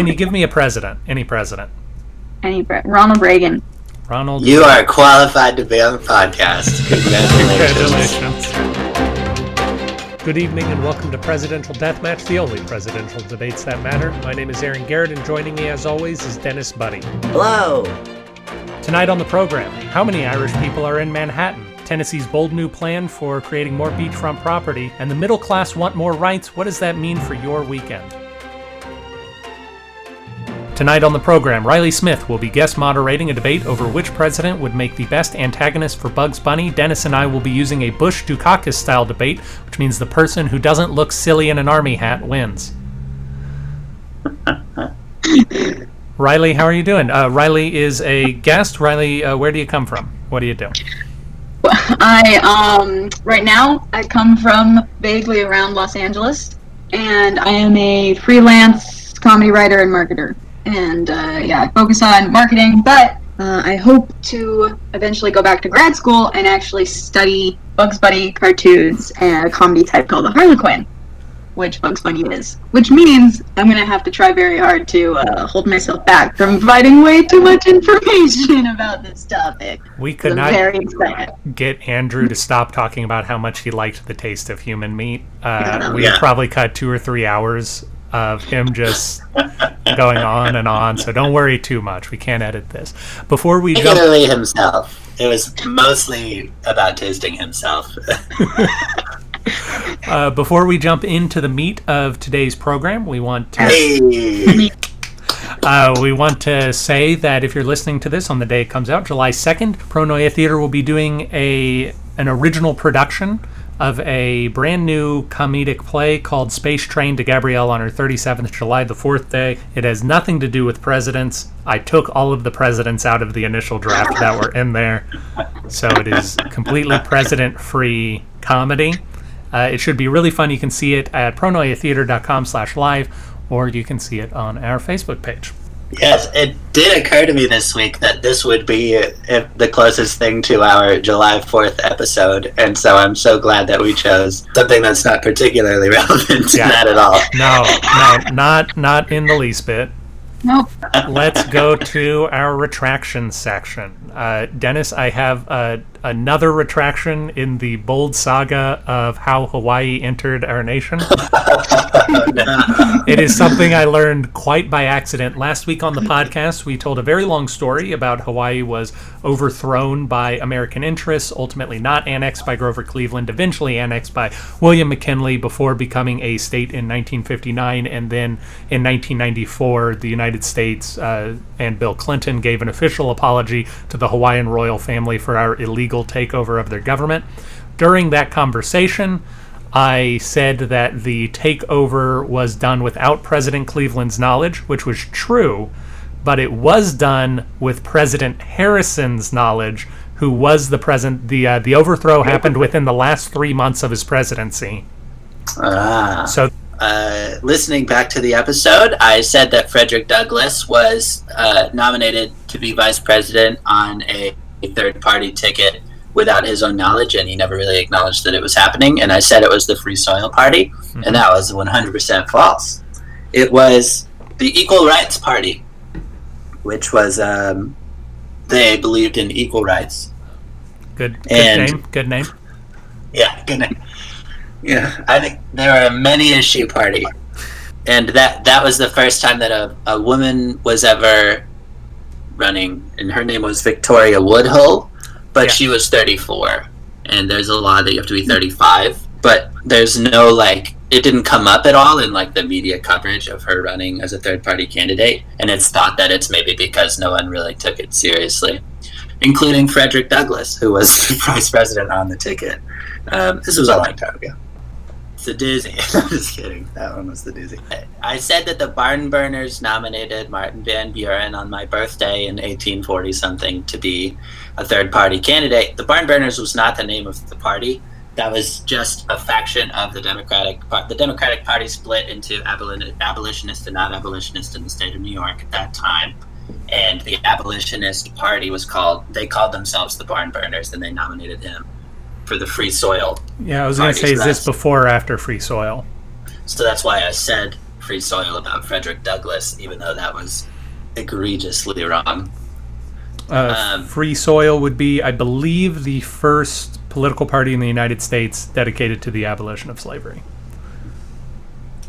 can you give me a president? Any president? Any Bre- Ronald Reagan. Ronald. You are qualified to be on the podcast. Congratulations. Congratulations. Good evening and welcome to Presidential Deathmatch, the only presidential debates that matter. My name is Aaron Garrett, and joining me as always is Dennis Buddy. Hello. Tonight on the program, how many Irish people are in Manhattan? Tennessee's bold new plan for creating more beachfront property, and the middle class want more rights. What does that mean for your weekend? Tonight on the program, Riley Smith will be guest moderating a debate over which president would make the best antagonist for Bugs Bunny. Dennis and I will be using a Bush Dukakis style debate, which means the person who doesn't look silly in an army hat wins. Riley, how are you doing? Uh, Riley is a guest. Riley, uh, where do you come from? What do you do? I um right now I come from vaguely around Los Angeles, and I am a freelance comedy writer and marketer. And uh, yeah, I focus on marketing, but uh, I hope to eventually go back to grad school and actually study Bugs Bunny cartoons and a comedy type called the Harlequin, which Bugs Bunny is. Which means I'm gonna have to try very hard to uh, hold myself back from providing way too much information about this topic. We could I'm not very get Andrew to stop talking about how much he liked the taste of human meat. Uh, we Yeah. probably cut two or three hours of him just going on and on. So don't worry too much. We can't edit this. Before we jump, himself. It was mostly about tasting himself. uh, before we jump into the meat of today's program, we want to hey. Uh, we want to say that if you're listening to this on the day it comes out, July 2nd, Pronoia Theater will be doing a an original production of a brand new comedic play called Space Train to Gabrielle on her 37th July, the fourth day. It has nothing to do with presidents. I took all of the presidents out of the initial draft that were in there. So it is completely president free comedy. Uh, it should be really fun. You can see it at pronoiatheater.com slash live, or you can see it on our Facebook page. Yes, it did occur to me this week that this would be uh, the closest thing to our July 4th episode, and so I'm so glad that we chose something that's not particularly relevant to Yeah. that at all. No, no, not not in the least bit. Nope. Let's go to our retraction section. Uh, Dennis, I have uh, another retraction in the bold saga of how Hawaii entered our nation. It is something I learned quite by accident. Last week on the podcast, we told a very long story about Hawaii was overthrown by American interests, ultimately not annexed by Grover Cleveland, eventually annexed by William McKinley before becoming a state in 1959. And then in 1994, the United States uh, and Bill Clinton gave an official apology to the Hawaiian royal family for our illegal takeover of their government. During that conversation, I said that the takeover was done without President Cleveland's knowledge, which was true, but it was done with President Harrison's knowledge, who was the president. the uh, The overthrow happened within the last three months of his presidency. Ah. So uh, listening back to the episode, I said that Frederick Douglass was uh, nominated to be vice president on a third party ticket without his own knowledge, and he never really acknowledged that it was happening. And I said it was the Free Soil Party, and that was 100% false. It was the Equal Rights Party, which was, um, they believed in equal rights. good, good And- name, good name. Yeah, good name. Yeah, I think they were a many issue party, and that that was the first time that a, a woman was ever running, and her name was Victoria Woodhull, but Yeah. she was 34, and there's a law that you have to be 35, but there's no like it didn't come up at all in like the media coverage of her running as a third party candidate, and it's thought that it's maybe because no one really took it seriously, including Frederick Douglass, who was vice president on the ticket. Um, this was a long time ago. It's a doozy. I'm just kidding. That one was the doozy. I said that the Barn Burners nominated Martin Van Buren on my birthday in 1840 something to be a third party candidate. The Barn Burners was not the name of the party. That was just a faction of the Democratic Party. The Democratic Party split into abolitionist and non abolitionist in the state of New York at that time. And the abolitionist party was called, they called themselves the Barn Burners, and they nominated him for the Free Soil Yeah, I was going to say, is this before or after Free Soil? So that's why I said Free Soil about Frederick Douglass, even though that was egregiously wrong. Uh, Um, Free Soil would be, I believe, the first political party in the United States dedicated to the abolition of slavery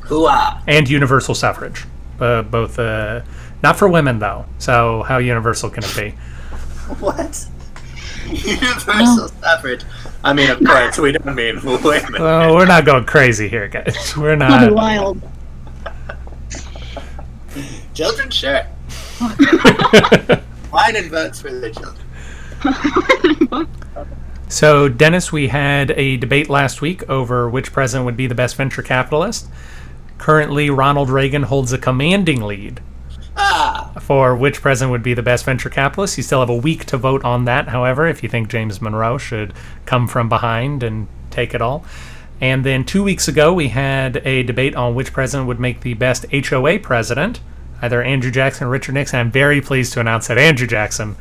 Hooah! and universal suffrage. Uh, both, uh, not for women though. So how universal can it be? What? Universal suffrage. I mean, of course, we don't mean women. Well, we're not going crazy here, guys. We're That'd be not. wild. Children, sure. Wine and votes for the children. so, Dennis, we had a debate last week over which president would be the best venture capitalist. Currently, Ronald Reagan holds a commanding lead! For which president would be the best venture capitalist. You still have a week to vote on that, however, if you think James Monroe should come from behind and take it all. And then two weeks ago, we had a debate on which president would make the best HOA president, either Andrew Jackson or Richard Nixon. I'm very pleased to announce that Andrew Jackson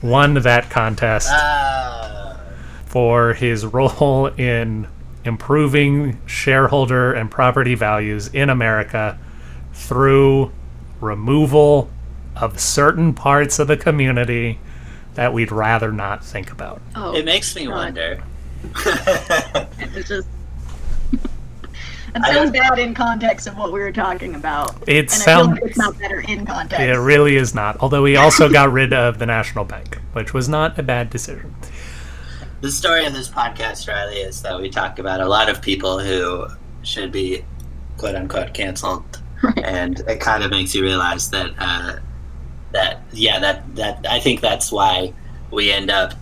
won that contest Ah! for his role in improving shareholder and property values in America through removal of certain parts of the community that we'd rather not think about. Oh, It makes me God. wonder. It's just. It sounds bad in context of what we were talking about. It and I feel sounds like it's not better in context. it really is not. Although we also got rid of the National Bank, which was not a bad decision. the story of this podcast, Riley, is that we talk about a lot of people who should be quote unquote canceled. Right. And it kind of makes you realize that uh, that yeah, that that I think that's why we end up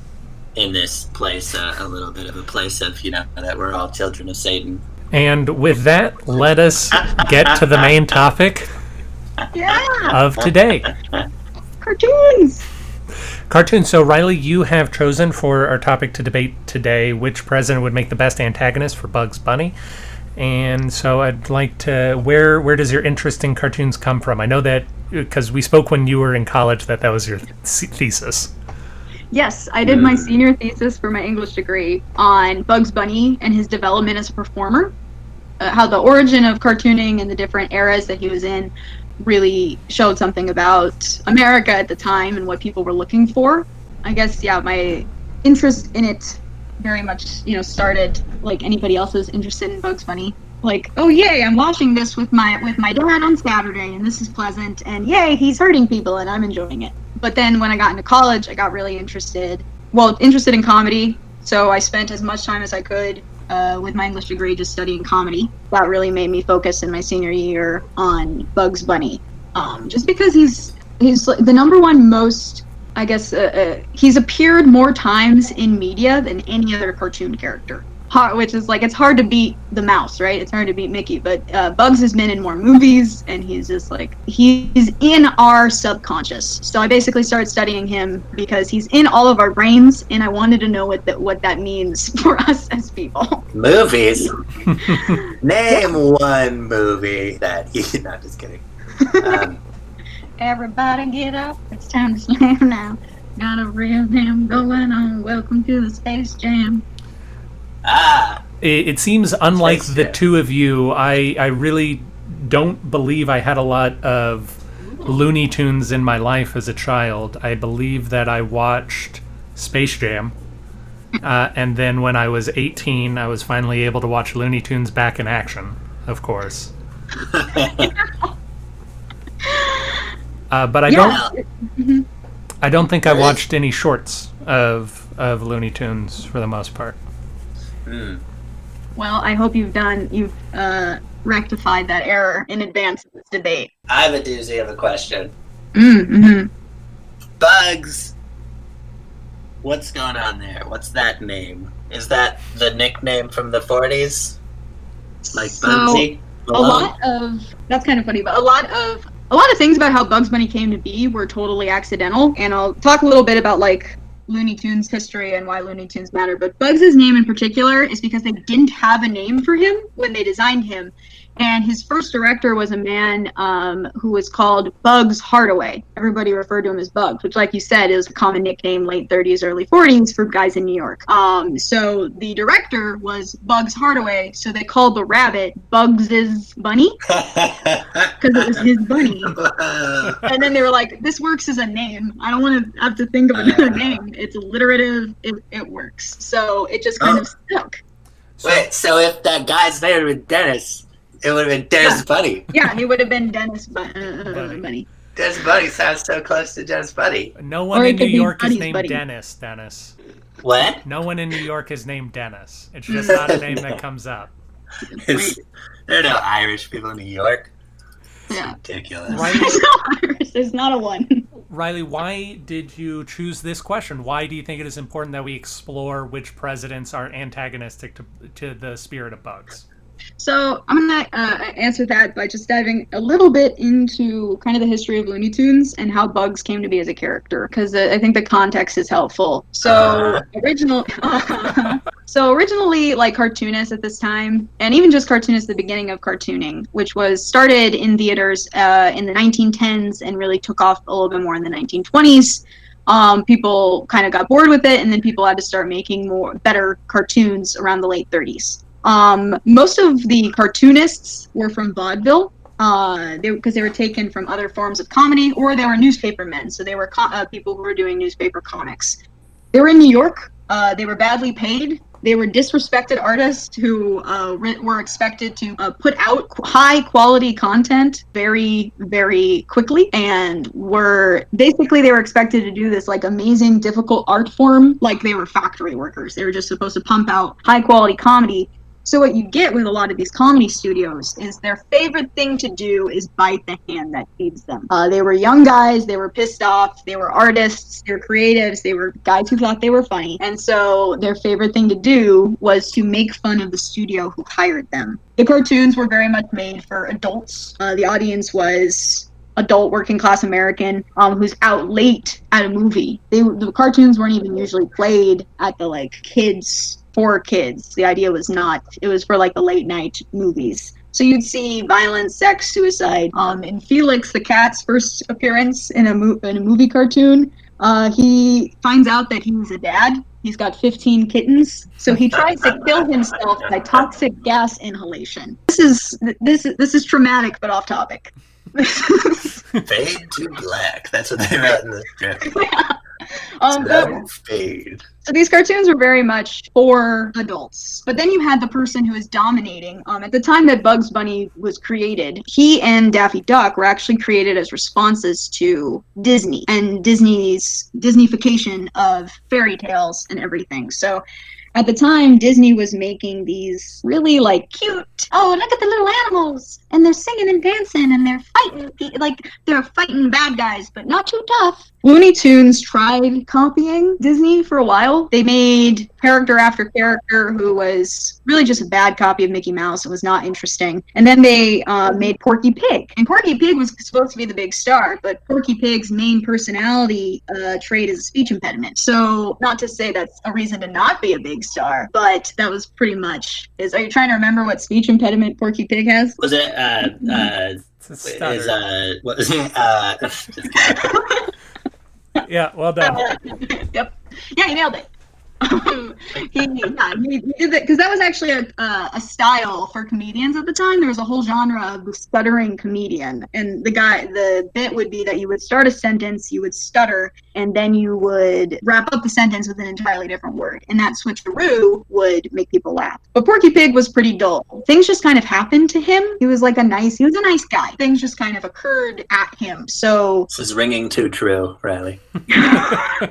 in this place, uh, a little bit of a place of, you know, that we're all children of Satan. And with that, let us get to the main topic Yeah, of today. cartoons. Cartoons. So, Riley, you have chosen for our topic to debate today which president would make the best antagonist for Bugs Bunny. And so, I'd like to where where does your interest in cartoons come from? I know that because we spoke when you were in college that that was your th- thesis. Yes, I did my senior thesis for my English degree on Bugs Bunny and his development as a performer. Uh, how the origin of cartooning and the different eras that he was in really showed something about America at the time and what people were looking for. I guess, yeah, my interest in it very much, you know, started like anybody else's interested in Bugs Bunny. Like, oh yay, I'm watching this with my with my dad on Saturday, and this is pleasant, and yay, he's hurting people, and I'm enjoying it. But then when I got into college, I got really interested, well, interested in comedy. So I spent as much time as I could uh, with my English degree just studying comedy. That really made me focus in my senior year on Bugs Bunny, um, just because he's he's the number one most, I guess, uh, uh, he's appeared more times in media than any other cartoon character. Hard, which is like it's hard to beat the mouse, right? It's hard to beat Mickey, but uh, Bugs has been in more movies, and he's just like he's in our subconscious. So I basically started studying him because he's in all of our brains, and I wanted to know what that what that means for us as people. Movies. Name one movie that he. Not just kidding. Um, Everybody get up! It's time to slam now. Got a real damn going on. Welcome to the Space Jam. Ah, It, it seems unlike Space the Jam. two of you. I I really don't believe I had a lot of Looney Tunes in my life as a child. I believe that I watched Space Jam. Uh, and then when I was 18, I was finally able to watch Looney Tunes back in action, of course. Uh, but I don't. I don't think I watched any shorts of of Looney Tunes for the most part. Hmm. Well, I hope you've done you've uh, rectified that error in advance of this debate. I have a doozy of a question. Mm-hmm. Bugs. What's going on there? What's that name? Is that the nickname from the 40s? Like So, Bugsy? a lot of that's kind of funny, but a lot of a lot of things about how Bugs Bunny came to be were totally accidental, and I'll talk a little bit about like Looney Tunes history and why Looney Tunes matter. But Bugs' name in particular is because they didn't have a name for him when they designed him, And his first director was a man um, who was called Bugs Hardaway. Everybody referred to him as Bugs, which, like you said, is a common nickname late 30s, early 40s for guys in New York. Um, so the director was Bugs Hardaway, so they called the rabbit Bugs's bunny because it was his bunny. and then they were like, "This works as a name. I don't want to have to think of another name. It's alliterative. It, it works." So it just kind Oh. of stuck. Wait, so if that guy's name had been Dennis, it would have been Dennis Yeah. Buddy. Yeah, he would have been Dennis Bu- uh, Bunny. Bunny. Dennis Buddy sounds so close to Dennis Buddy. No one Or in it New could be York is Buddy's named buddy. Dennis. Dennis. What? No one in New York is named Dennis. It's just not a name that comes up. It's, there are no Irish people in New York. Yeah. Ridiculous. Right. There's no Irish. There's not a one. Riley, why did you choose this question? Why do you think it is important that we explore which presidents are antagonistic to, to the spirit of bugs? So I'm gonna uh, answer that by just diving a little bit into kind of the history of Looney Tunes and how Bugs came to be as a character, because I think the context is helpful. So original, so originally like cartoonists at this time, and even just cartoonists the beginning of cartooning, which was started in theaters uh, in the 1910s and really took off a little bit more in the 1920s. Um, people kind of got bored with it, and then people had to start making more better cartoons around the late 30s. Um, most of the cartoonists were from vaudeville, uh, they because they were taken from other forms of comedy, or they were newspaper men, so they were co- uh, people who were doing newspaper comics. They were in New York. Uh, they were badly paid. They were disrespected artists who uh, re- were expected to uh, put out high quality content very, very quickly, and were basically they were expected to do this like amazing, difficult art form, like they were factory workers. They were just supposed to pump out high quality comedy. So what you get with a lot of these comedy studios is their favorite thing to do is bite the hand that feeds them. Uh, they were young guys, they were pissed off, they were artists, they were creatives, they were guys who thought they were funny, and so their favorite thing to do was to make fun of the studio who hired them. The cartoons were very much made for adults. Uh, the audience was adult working class American um, who's out late at a movie. They the cartoons weren't even usually played at the like kids for kids. The idea was not. It was for like the late night movies. So you'd see violence, sex, suicide. Um, in Felix the cat's first appearance in a mo- in a movie cartoon, uh, he finds out that he's a dad. He's got 15 kittens, so he tries to kill himself by toxic gas inhalation. This is this is this is traumatic, but off topic. Fade to black. That's what they wrote in the script. um, but- fade. So these cartoons were very much for adults. But then you had the person who was dominating. Um, at the time that Bugs Bunny was created, he and Daffy Duck were actually created as responses to Disney and Disney's Disneyfication of fairy tales and everything. So at the time, Disney was making these really like cute. Oh, look at the little animals, and they're singing and dancing, and they're fighting like they're fighting bad guys, but not too tough. Looney Tunes tried copying Disney for a while. They made character after character who was really just a bad copy of Mickey Mouse. It was not interesting. And then they uh, made Porky Pig, and Porky Pig was supposed to be the big star, but Porky Pig's main personality uh, trait is a speech impediment. So, not to say that's a reason to not be a big star, but that was pretty much. Is are you trying to remember what speech impediment Porky Pig has? Was it uh uh is uh what was it? Uh yeah, well done. yep. Yeah, he nailed it. he, yeah, he, he did that because that was actually a, uh, a style for comedians at the time. There was a whole genre of the stuttering comedian, and the guy, the bit would be that you would start a sentence, you would stutter, and then you would wrap up the sentence with an entirely different word, and that switcheroo would make people laugh. But Porky Pig was pretty dull. Things just kind of happened to him. He was like a nice, he was a nice guy. Things just kind of occurred at him. So This is ringing too true, Riley. yeah,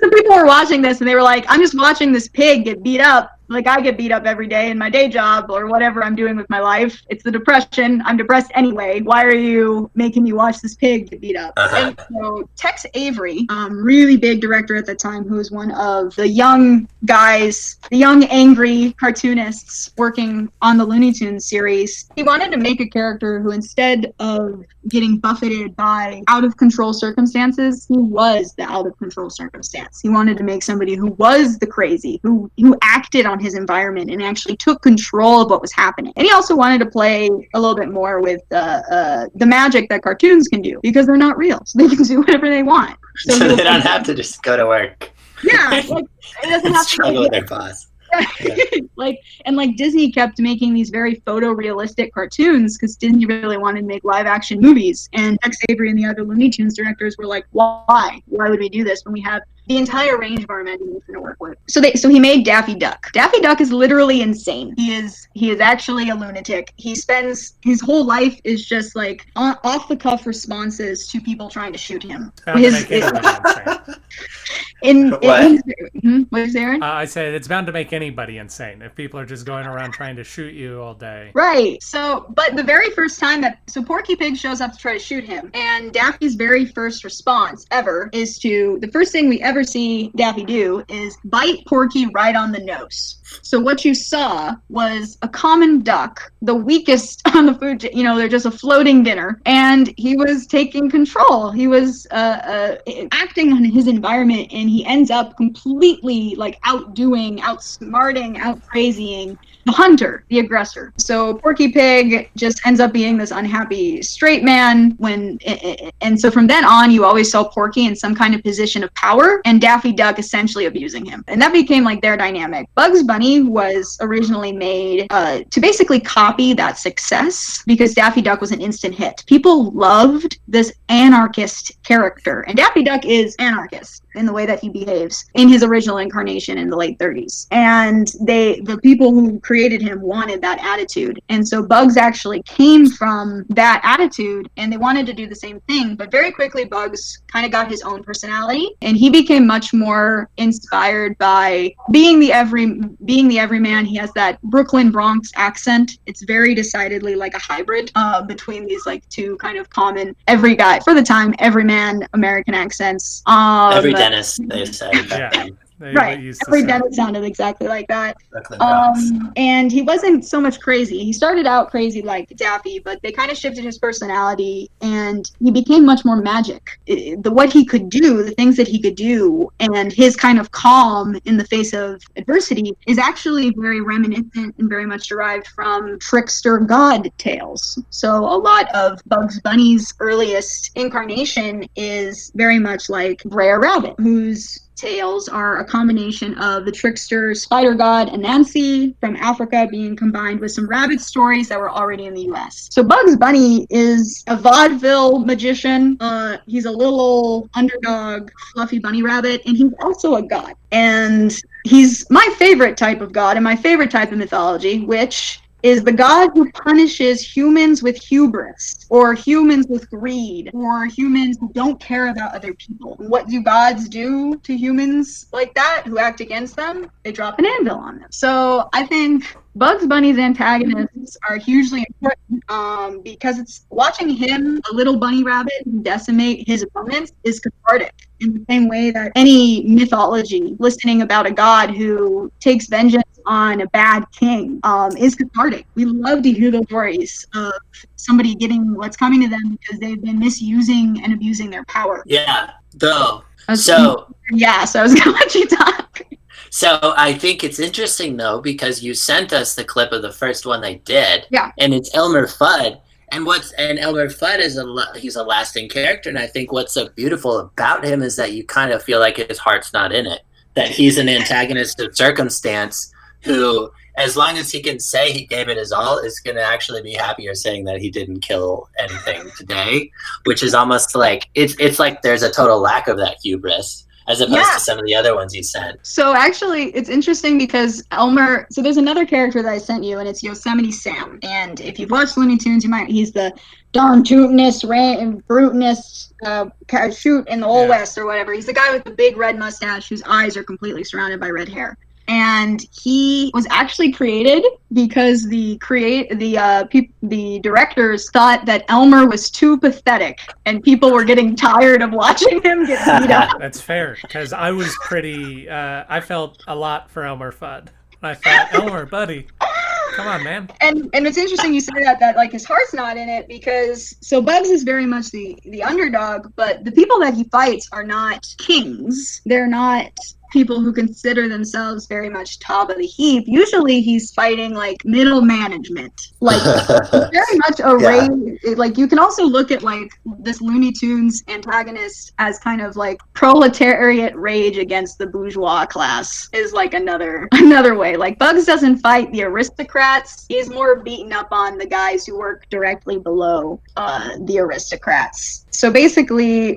some people were watching this and they were like, I'm just watching this pig get beat up. Like I get beat up every day in my day job or whatever I'm doing with my life. It's the depression. I'm depressed anyway. Why are you making me watch this pig get beat up? Uh-huh. And so Tex Avery, um, really big director at the time, who was one of the young guys, the young angry cartoonists working on the Looney Tunes series, he wanted to make a character who instead of getting buffeted by out of control circumstances, he was the out of control circumstance. He wanted to make somebody who was the crazy, who who acted on on his environment and actually took control of what was happening. And he also wanted to play a little bit more with uh, uh, the magic that cartoons can do because they're not real, so they can do whatever they want. So, so they don't have to just go to work. Yeah, like, it doesn't have struggle to with their boss. like and like Disney kept making these very photorealistic cartoons because Disney really wanted to make live action movies. And Tex Avery and the other Looney Tunes directors were like, "Why? Why would we do this when we have the entire range of our imagination to work with. So they so he made Daffy Duck. Daffy Duck is literally insane. He is he is actually a lunatic. He spends his whole life is just like on, off the cuff responses to people trying to shoot him. His, in, what? In, hmm, what is Aaron? Uh, I said it's bound to make anybody insane if people are just going around trying to shoot you all day. Right. So, but the very first time that so Porky Pig shows up to try to shoot him, and Daffy's very first response ever is to the first thing we ever see Daffy do is bite Porky right on the nose. So what you saw was a common duck, the weakest on the food. You know, they're just a floating dinner, and he was taking control. He was uh, uh, acting on his environment, and he ends up completely like outdoing, outsmarting, outpraising the hunter, the aggressor. So Porky Pig just ends up being this unhappy straight man when and so from then on you always saw Porky in some kind of position of power and Daffy Duck essentially abusing him. And that became like their dynamic. Bugs Bunny was originally made uh, to basically copy that success because Daffy Duck was an instant hit. People loved this anarchist character and Daffy Duck is anarchist in the way that he behaves in his original incarnation in the late 30s. And they, the people who created him, wanted that attitude. And so Bugs actually came from that attitude, and they wanted to do the same thing. But very quickly, Bugs kind of got his own personality, and he became much more inspired by being the every being the everyman. He has that Brooklyn Bronx accent. It's very decidedly like a hybrid uh, between these like two kind of common every guy for the time everyman American accents. Um, every Dennis, they said. yeah. They right. Every dentist sounded exactly like that. Um, and he wasn't so much crazy. He started out crazy like Daffy, but they kind of shifted his personality, and he became much more magic. It, the what he could do, the things that he could do, and his kind of calm in the face of adversity is actually very reminiscent and very much derived from trickster god tales. So a lot of Bugs Bunny's earliest incarnation is very much like Brer Rabbit, who's tales are a combination of the trickster spider god and Anansi from Africa being combined with some rabbit stories that were already in the US. So Bugs Bunny is a vaudeville magician. Uh, he's a little underdog fluffy bunny rabbit, and he's also a god. And he's my favorite type of god and my favorite type of mythology, which is the God who punishes humans with hubris, or humans with greed, or humans who don't care about other people. What do gods do to humans like that who act against them? They drop an anvil on them. So I think Bugs Bunny's antagonists are hugely important um, because it's watching him, a little bunny rabbit, decimate his opponents is cathartic in the same way that any mythology listening about a god who takes vengeance on a bad king um, is cathartic. We love to hear those stories of somebody getting what's coming to them because they've been misusing and abusing their power. Yeah, though. So, yeah, so I was going to let you talk. So I think it's interesting though because you sent us the clip of the first one they did. Yeah. And it's Elmer Fudd. And what's and Elmer Fudd is a he's a lasting character, and I think what's so beautiful about him is that you kind of feel like his heart's not in it. That he's an antagonist of circumstance who, as long as he can say he gave it his all, is going to actually be happier saying that he didn't kill anything today, which is almost like it's it's like there's a total lack of that hubris as opposed yeah. to some of the other ones you sent. So actually, it's interesting because Elmer. So there's another character that I sent you, and it's Yosemite Sam. And if you've watched Looney Tunes, you might he's the darn tootinest, ran, brutinest uh, shoot in the old yeah. west or whatever. He's the guy with the big red mustache whose eyes are completely surrounded by red hair and he was actually created because the create the uh, pe- the directors thought that Elmer was too pathetic, and people were getting tired of watching him get beat up. That's fair because I was pretty. Uh, I felt a lot for Elmer Fudd. I thought, Elmer, buddy, come on, man. And and it's interesting you say that that like his heart's not in it because so Bugs is very much the the underdog, but the people that he fights are not kings. They're not people who consider themselves very much top of the heap, usually he's fighting like middle management. Like very much a Yeah. rage. Like you can also look at like this Looney Tunes antagonist as kind of like proletariat rage against the bourgeois class is like another another way. Like Bugs doesn't fight the aristocrats. He's more beaten up on the guys who work directly below uh, the aristocrats. So basically,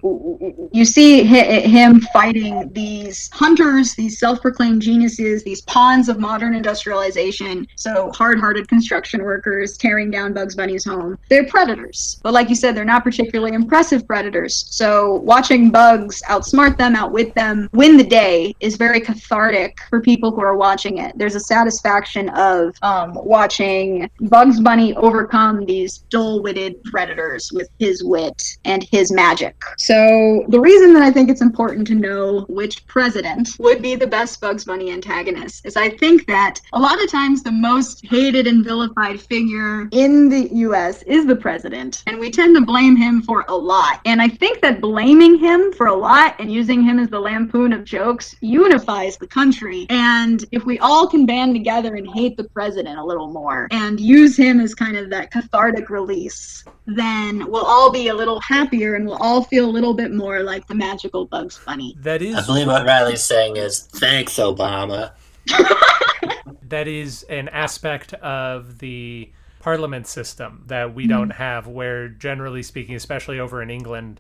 you see him fighting these hunters, these self-proclaimed geniuses, these pawns of modern industrialization. So hard-hearted construction workers tearing down Bugs Bunny's home. They're predators, but like you said, they're not particularly impressive predators. So watching Bugs outsmart them, outwit them, win the day is very cathartic for people who are watching it. There's a satisfaction of um, watching Bugs Bunny overcome these dull-witted predators with his wit and his magic. So the reason that I think it's important to know which president would be the best Bugs Bunny antagonist is I think that a lot of times the most hated and vilified figure in the US is the president, and we tend to blame him for a lot. And I think that blaming him for a lot and using him as the lampoon of jokes unifies the country. And if we all can band together and hate the president a little more and use him as kind of that cathartic release, then we'll all be a little happier and we'll all feel a little bit more like the magical Bugs Bunny. That is I believe what Riley's saying is thanks, Obama. that is an aspect of the parliament system that Mm-hmm. we don't have where generally speaking especially over in england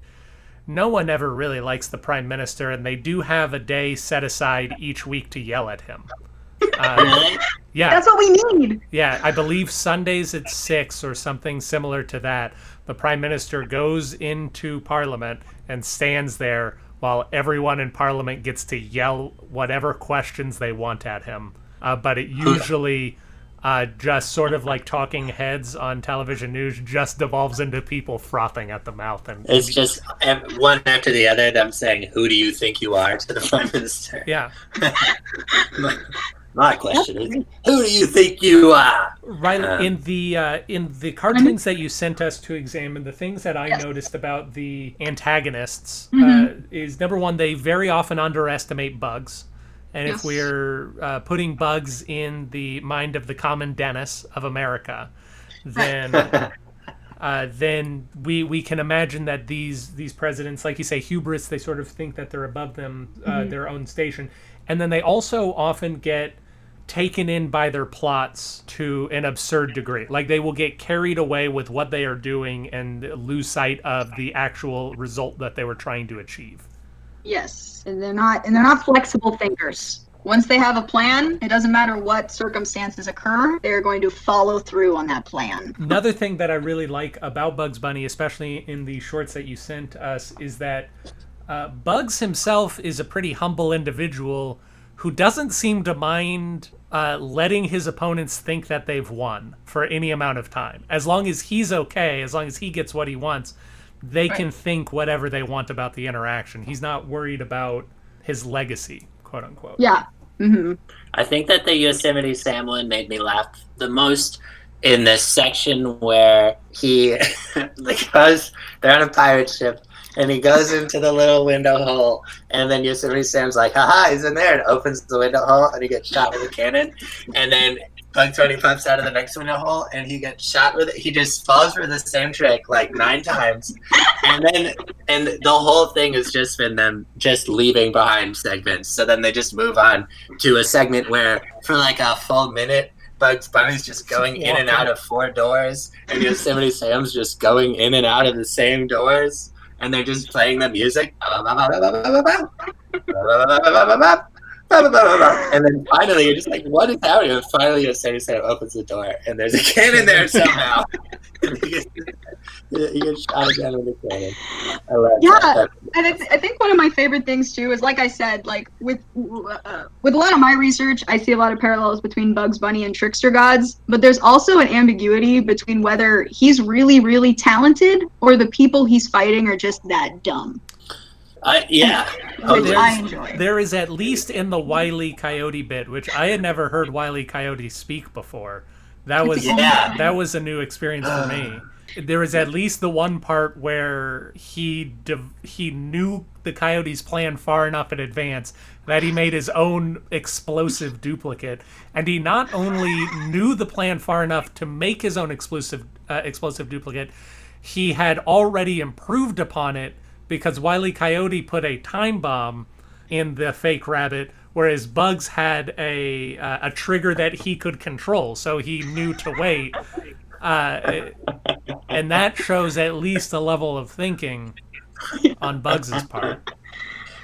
no one ever really likes the prime minister and they do have a day set aside each week to yell at him Really? yeah That's what we need. yeah i believe sundays at six or something similar to that the prime minister goes into parliament and stands there while everyone in parliament gets to yell whatever questions they want at him uh, but it usually uh, just sort of like talking heads on television news just devolves into people frothing at the mouth and It's just one after the other them saying, Who do you think you are to the Prime Minister? yeah My, my question is, Who do you think you are? Right Um, in the uh, in the cartoons that you sent us to examine, the things that I Yes. noticed about the antagonists uh, Mhm. is number one, they very often underestimate bugs, and if we're uh, putting bugs in the mind of the common Dennis of America, then. Uh, then we we can imagine that these these presidents, like you say, hubris, they sort of think that they're above them, uh, their own station, and then they also often get taken in by their plots to an absurd degree. Like they will get carried away with what they are doing and lose sight of the actual result that they were trying to achieve. Yes, and they're not and they're not flexible thinkers. Once they have a plan, it doesn't matter what circumstances occur, they're going to follow through on that plan. Another thing that I really like about Bugs Bunny, especially in the shorts that you sent us, is that uh, Bugs himself is a pretty humble individual who doesn't seem to mind uh, letting his opponents think that they've won for any amount of time. As long as he's okay, as long as he gets what he wants, they can think whatever they want about the interaction. He's not worried about his legacy, quote unquote. Yeah. hmm I think that the Yosemite Sam one made me laugh the most in this section where he because they're on a pirate ship and he goes into the little window hole and then Yosemite Sam's like, haha, he's in there and opens the window hole and he gets shot with a cannon and then Bugs Bunny pops out of the next window hole and he gets shot with it. He just falls for the same trick like nine times. And then and the whole thing has just been them just leaving behind segments. So then they just move on to a segment where for like a full minute Bugs Bunny's just going in and out of four doors, and Yosemite Sam's just going in and out of the same doors, and they're just playing the music. And then finally, you're just like, what is happening? And finally, Yosemite Sam opens the door, and there's a cannon there somehow. And he gets, he gets shot again with a cannon. I love Yeah. that. And I, I think one of my favorite things too is, like I said, like with uh, with a lot of my research, I see a lot of parallels between Bugs Bunny and Trickster Gods. But there's also an ambiguity between whether he's really, really talented or the people he's fighting are just that dumb, I, yeah. which there's- I enjoy. There is at least in the Wiley Coyote bit, which I had never heard Wiley Coyote speak before. That was Yeah. that was a new experience for me. there was at least the one part where he div- he knew the coyote's plan far enough in advance that he made his own explosive duplicate, and he not only knew the plan far enough to make his own explosive uh, explosive duplicate, he had already improved upon it because Wiley Coyote put a time bomb in the fake rabbit, whereas Bugs had a uh, a trigger that he could control, so he knew to wait. Uh, and that shows at least a level of thinking on Bugs's part.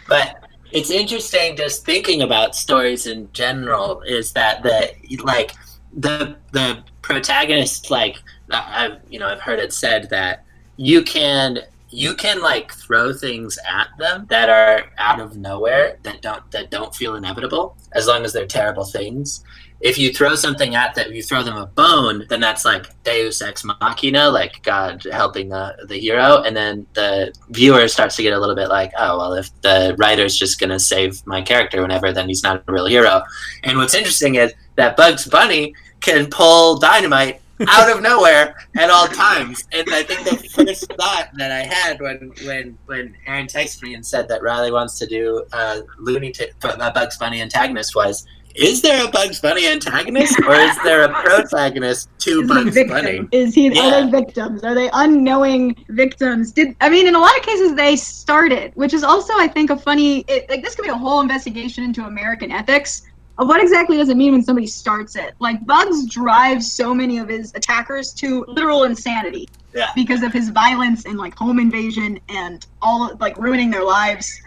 But it's interesting just thinking about stories in general is that the like the the protagonist like I've you know I've heard it said that you can you can like throw things at them that are out of nowhere that don't that don't feel inevitable as long as they're terrible things. If you throw something at them you throw them a bone then that's like deus ex machina like god helping the, the hero. And then the viewer starts to get a little bit like oh well if the writer's just going to save my character whenever then he's not a real hero. And what's interesting is that bugs bunny can pull dynamite out of nowhere at all times. And I think the first thought that I had when when when Aaron texted me and said that Riley wants to do a Looney T- a uh, Bugs Bunny antagonist was. Is there a Bugs Bunny antagonist, or is there a protagonist to Is Bugs? Bunny? Is he? Yeah. Are they victims? Are they unknowing victims? Did I mean in a lot of cases they started, which is also I think a funny. It, like this could be a whole investigation into American ethics what exactly does it mean when somebody starts it. Like Bugs drives so many of his attackers to literal insanity Yeah. because of his violence and like home invasion and all like ruining their lives.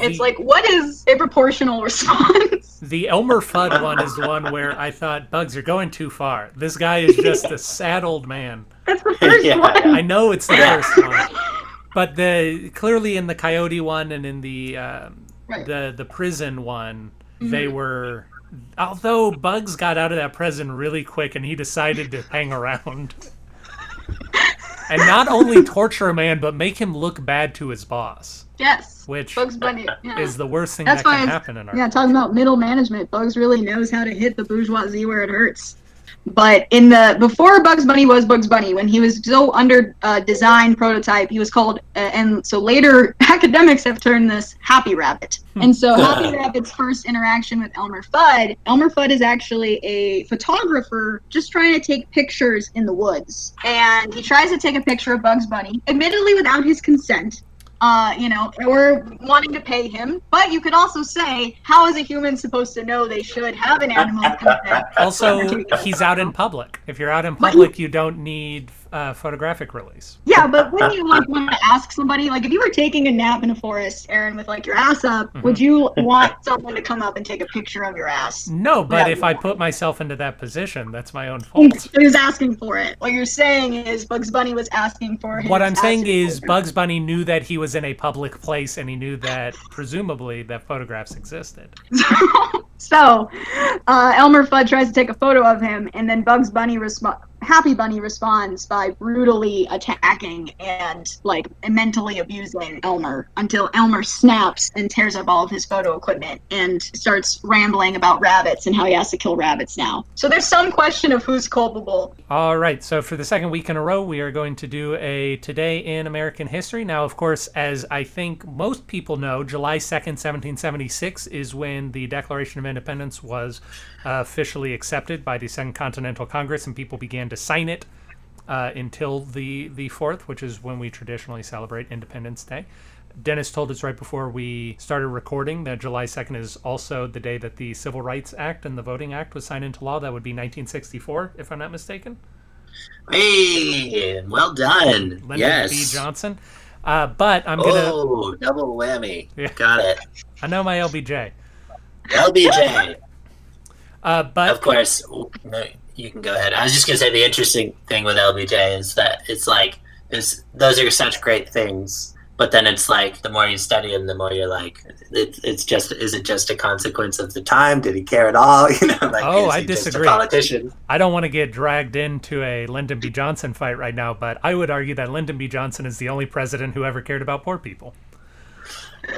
It's like what is a proportional response? The Elmer Fudd one is the one where I thought, Bugs, you're going too far. This guy is just a sad old man. That's the first Yeah. one. I know it's the first one, but the clearly in the Coyote one and in the um, Right. the the prison one, they mm-hmm. were. Although Bugs got out of that prison really quick and he decided to hang around. And not only torture a man, but make him look bad to his boss, Yes. which Bugs Bunny. Yeah. is the worst thing That's that can happen in our Yeah, talking about middle management, Bugs really knows how to hit the bourgeoisie where it hurts. But in the before Bugs Bunny was Bugs Bunny, when he was still under uh, design prototype, he was called, uh, and so later academics have turned this Happy Rabbit. And so Happy Rabbit's first interaction with Elmer Fudd, Elmer Fudd is actually a photographer just trying to take pictures in the woods, and he tries to take a picture of Bugs Bunny, admittedly without his consent uh, you know, or wanting to pay him. But you could also say, how is a human supposed to know they should have an animal? Also, he's out in public. If you're out in public, you don't need uh, photographic release. Yeah, but wouldn't you like want to ask somebody, like if you were taking a nap in a forest, Aaron, with like your ass up, Mm-hmm. would you want someone to come up and take a picture of your ass? No, but Yeah. if I put myself into that position, that's my own fault. He was asking for it. What you're saying is Bugs Bunny was asking for his What I'm saying is. Bugs Bunny knew that he was in a public place, and he knew that presumably that photographs existed. so, uh, Elmer Fudd tries to take a photo of him, and then Bugs Bunny resp- Happy Bunny responds by brutally attacking and like mentally abusing Elmer until Elmer snaps and tears up all of his photo equipment and starts rambling about rabbits and how he has to kill rabbits now. So there's some question of who's culpable. All right, so for the second week in a row, we are going to do a Today in American History. Now, of course, as I think most people know, July 2nd, 1776 is when the Declaration of Independence was officially accepted by the Second Continental Congress, and people began to sign it uh, until the, the 4th, which is when we traditionally celebrate Independence Day. Dennis told us right before we started recording that July 2nd is also the day that the Civil Rights Act and the Voting Act was signed into law. That would be 1964, if I'm not mistaken. Hey, well done. Lyndon yes. B. Johnson. Uh, but I'm gonna. Oh, double whammy. Yeah. Got it. I know my LBJ. LBJ. Uh, but of course, no, you can go ahead. I was just gonna say the interesting thing with LBJ is that it's like is those are such great things, but then it's like the more you study them, the more you're like, it, it's just is it just a consequence of the time? Did he care at all? You know, like Oh, I he just a disagree. politician. I don't want to get dragged into a Lyndon B. Johnson fight right now. But I would argue that Lyndon B. Johnson is the only president who ever cared about poor people.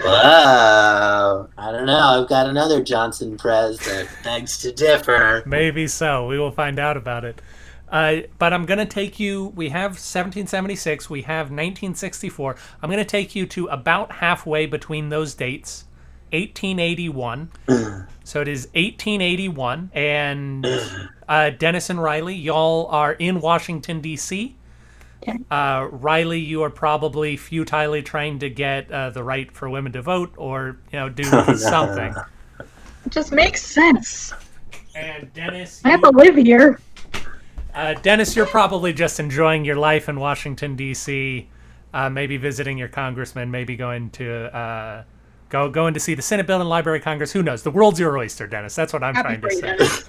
Whoa, I don't know. I've got another Johnson prez that begs to differ. Maybe so. We will find out about it. Uh, but I'm going to take you. We have 1776. We have 1964. I'm going to take you to about halfway between those dates, 1881. so it is 1881, and uh, Dennis and Riley, y'all are in Washington D.C. Uh, Riley, you are probably futilely trying to get uh, the right for women to vote, or you know, do something. It just makes sense. And Dennis, I have you- to live here. Uh, Dennis, you're probably just enjoying your life in Washington D.C. Uh, maybe visiting your congressman, maybe going to uh, go going to see the Senate Building, Library of Congress. Who knows? The world's your oyster, Dennis. That's what I'm Happy trying to say.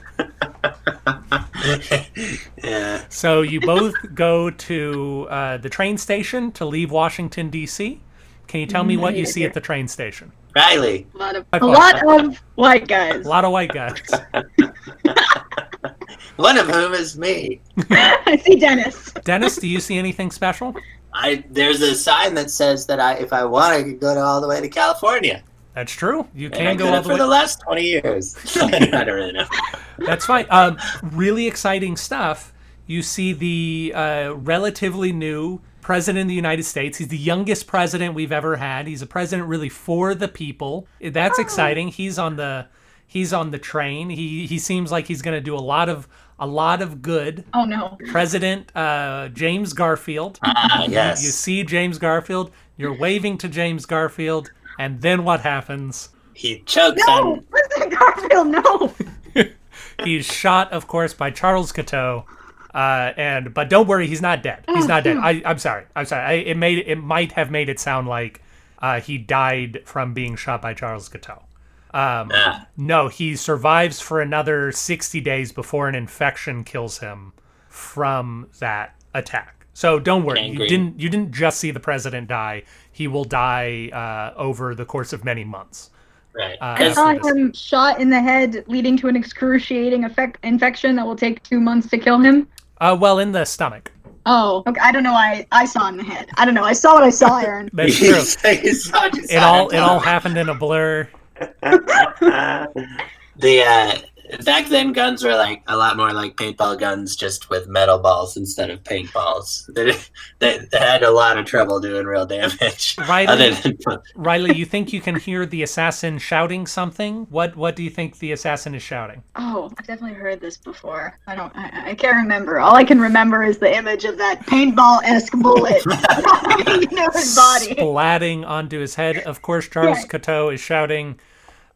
Dennis. yeah. So you both go to uh, the train station to leave Washington D.C. Can you tell me what you see at the train station? Riley. A lot of High a lot of white guys. A lot of white guys. One of whom is me. I see Dennis. Dennis, do you see anything special? I there's a sign that says that I if I want I could go to all the way to California. That's true. You can I go did all it the for way. the last twenty years. I don't really know. That's fine. Um, really exciting stuff. You see the uh, relatively new president of the United States. He's the youngest president we've ever had. He's a president really for the people. That's exciting. He's on the he's on the train. He he seems like he's going to do a lot of a lot of good. Oh no. President uh, James Garfield. Ah, yes. You see James Garfield. You're waving to James Garfield, and then what happens? he chokes No, on President Garfield, no. He's shot, of course, by Charles Guiteau. Uh, and but don't worry, he's not dead. He's not dead. I, I'm sorry. I'm sorry. I, it made it might have made it sound like uh, he died from being shot by Charles Guiteau. Um, Ah. no, he survives for another 60 days before an infection kills him from that attack. So don't worry. You didn't you didn't just see the president die. He will die uh, over the course of many months. right. Uh, I saw this. him shot in the head, leading to an excruciating effect infection that will take two months to kill him. Uh, well, in the stomach. Oh, okay. I don't know why I saw in the head. I don't know. I saw what I saw, Aaron. That's true. it It all it all happened in a blur. the uh, back then guns were like a lot more like paintball guns, just with metal balls instead of paintballs. They, they, they had a lot of trouble doing real damage. Riley, Other than Riley, you think you can hear the assassin shouting something? What what do you think the assassin is shouting? Oh, I've definitely heard this before. I don't. I, I can't remember. All I can remember is the image of that paintball-esque bullet into his body. Splatting onto his head. Of course, Charles Right. Guiteau is shouting.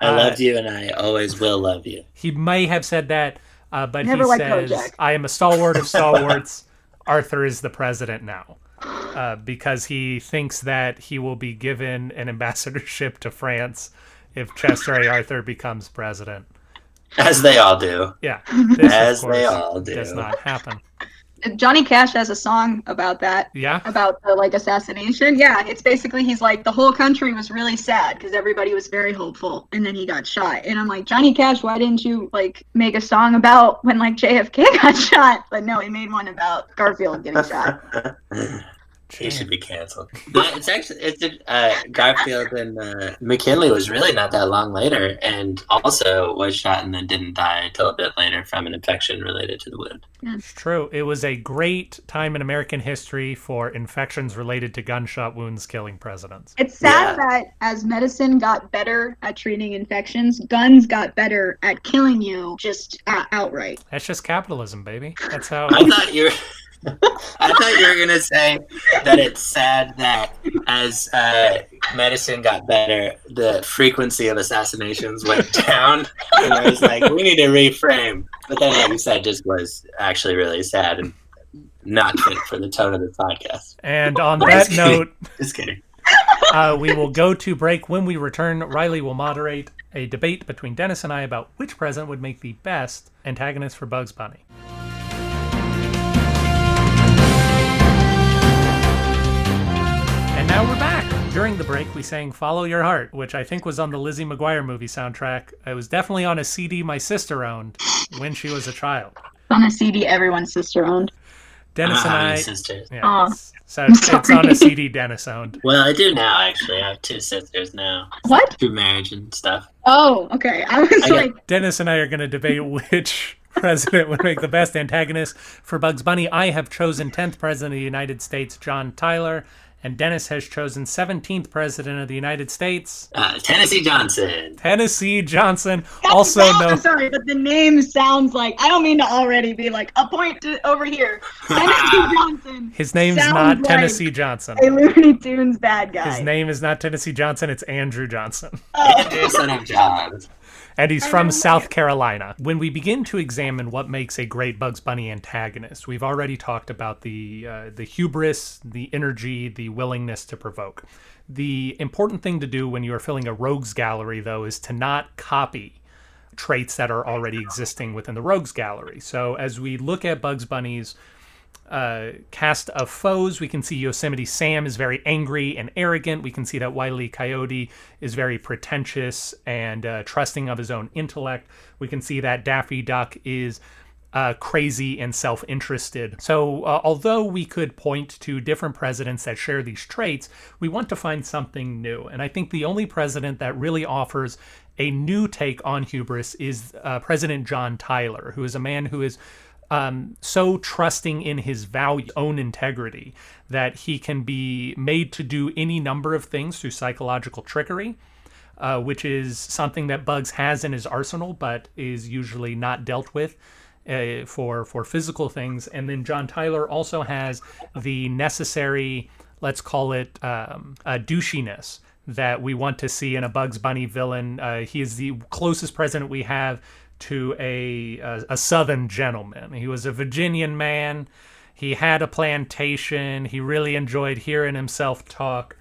I Uh, loved you and I always will love you. He may have said that, uh, but Never he says, Kojak. "I am a stalwart of stalwarts. Arthur is the president now." Uh, because he thinks that he will be given an ambassadorship to France if Chester A. Arthur becomes president. As they all do. Yeah, this, of As they all do. does not happen. Johnny Cash has a song about that. Yeah, About the like assassination. Yeah, it's basically he's like the whole country was really sad because everybody was very hopeful, and then he got shot. And I'm like, Johnny Cash, why didn't you like make a song about when like JFK got shot? But no, he made one about Garfield getting shot. he should be canceled. Yeah, it's actually it's uh, Garfield and uh, McKinley was really not that long later, and also was shot and then didn't die until a bit later from an infection related to the wound. It's true. It was a great time in American history for infections related to gunshot wounds killing presidents. It's sad Yeah. that as medicine got better at treating infections, guns got better at killing you just uh, outright. That's just capitalism, baby. That's how. I thought you were. I thought you were gonna say that it's sad that as uh, medicine got better, the frequency of assassinations went down, and I was like, we need to reframe. But then, what you said just was actually really sad and not fit for the tone of the podcast. And on that note, Just kidding. uh, we will go to break. When we return, Riley will moderate a debate between Dennis and I about which president would make the best antagonist for Bugs Bunny. Now we're back. During the break, we sang Follow Your Heart, which I think was on the Lizzie McGuire movie soundtrack. It was definitely on a CD my sister owned when she was a child. On a CD everyone's sister owned. Dennis and I. sisters. Yeah, Aw. so it's, it's on a. CD Dennis owned. Well, I do now. Actually, I have two sisters now What? through marriage and stuff. Oh, okay. I was I got- like, Dennis and I are going to debate which president would make the best antagonist for Bugs Bunny. I have chosen 10th President of the United States, John Tyler, and Dennis has chosen 17th President of the United States, Uh, Tennessee Johnson. Tennessee Johnson. That's also the- known. I'm sorry, but the name sounds like I don't mean to already be like a point to, over here. Tennessee Johnson, His name's Sounds not like- Tennessee Johnson. a Looney Tunes bad guy. His name is not Tennessee Johnson. It's Andrew Johnson. Andrew, son of John. And he's from. South Carolina. When we begin to examine what makes a great Bugs Bunny antagonist, we've already talked about the uh, the hubris, the energy, the willingness to provoke. The important thing to do when you are filling a rogues gallery, though, is to not copy traits that are already existing within the rogues gallery. So as we look at Bugs Bunny's uh, cast of foes. We can see Yosemite Sam is very angry and arrogant. We can see that Wile E. Coyote is very pretentious and uh, trusting of his own intellect. We can see that Daffy Duck is uh, crazy and self interested. So, uh, although we could point to different presidents that share these traits, we want to find something new. And I think the only president that really offers a new take on hubris is uh, President John Tyler, who is a man who is um, so trusting in his value, own integrity, that he can be made to do any number of things through psychological trickery, uh, which is something that Bugs has in his arsenal, but is usually not dealt with uh, for for physical things. And then John Tyler also has the necessary, let's call it, um, douchiness that we want to see in a Bugs Bunny villain. Uh, he is the closest president we have to a, a a Southern gentleman. He was a Virginian man. He had a plantation. He really enjoyed hearing himself talk,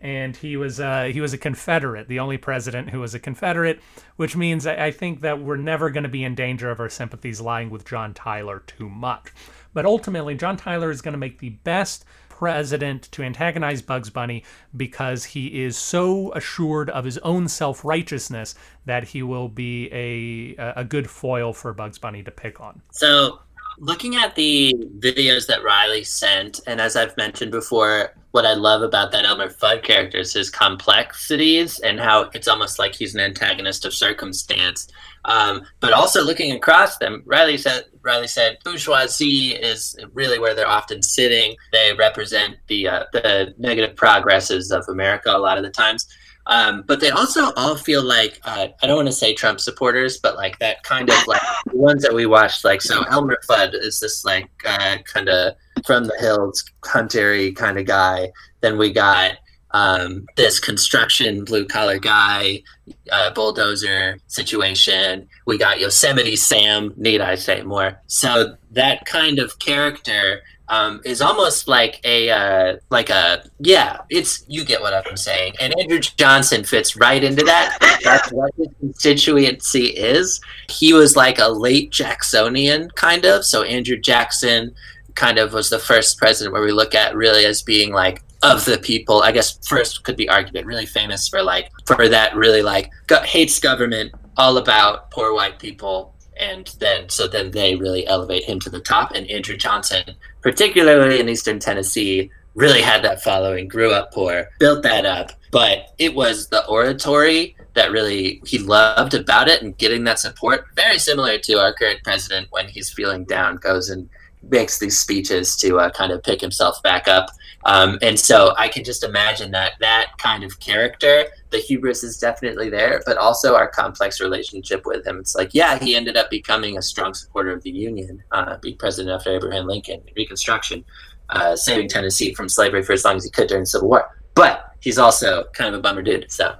and he was uh, he was a Confederate, the only president who was a Confederate, which means I, I think that we're never going to be in danger of our sympathies lying with John Tyler too much. But ultimately, John Tyler is going to make the best president to antagonize Bugs Bunny because he is so assured of his own self righteousness that he will be a a good foil for Bugs Bunny to pick on. So, looking at the videos that Riley sent, and as I've mentioned before, what I love about that Elmer Fudd character is his complexities and how it's almost like he's an antagonist of circumstance. Um, but also looking across them, Riley said, Riley said, bourgeoisie is really where they're often sitting. They represent the uh, the negative progresses of America a lot of the times. Um, but they also all feel like uh, I don't want to say Trump supporters, but like that kind of like the ones that we watched. Like so, Elmer Fudd is this like uh, kind of from the hills, huntery kind of guy. Then we got um, this construction blue collar guy, uh, bulldozer situation. We got Yosemite Sam. Need I say more? So that kind of character um, is almost like a uh, like a yeah. It's you get what I'm saying. And Andrew Johnson fits right into that. That's what his constituency is. He was like a late Jacksonian kind of. So Andrew Jackson kind of was the first president where we look at really as being like of the people. I guess first could be argument really famous for like for that really like go- hates government, all about poor white people, and then so then they really elevate him to the top. And Andrew Johnson, particularly in Eastern Tennessee, really had that following. Grew up poor, built that up, but it was the oratory that really he loved about it and getting that support. Very similar to our current president when he's feeling down, goes and makes these speeches to uh, kind of pick himself back up. Um, and so I can just imagine that that kind of character, the hubris is definitely there, but also our complex relationship with him. It's like, yeah, he ended up becoming a strong supporter of the Union, uh, being president after Abraham Lincoln, Reconstruction, uh, saving Tennessee from slavery for as long as he could during the Civil War. But he's also kind of a bummer dude. So,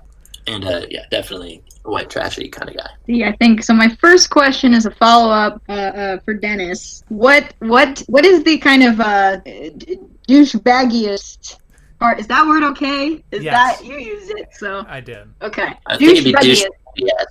and uh, yeah, definitely white trashy kind of guy. See, I think so. My first question is a follow up uh, uh, for Dennis. What what what is the kind of uh, douchebaggiest part? Is that word okay? Is Yes. that you used it? So I did. okay, I think it'd be douchebaggiest Yes.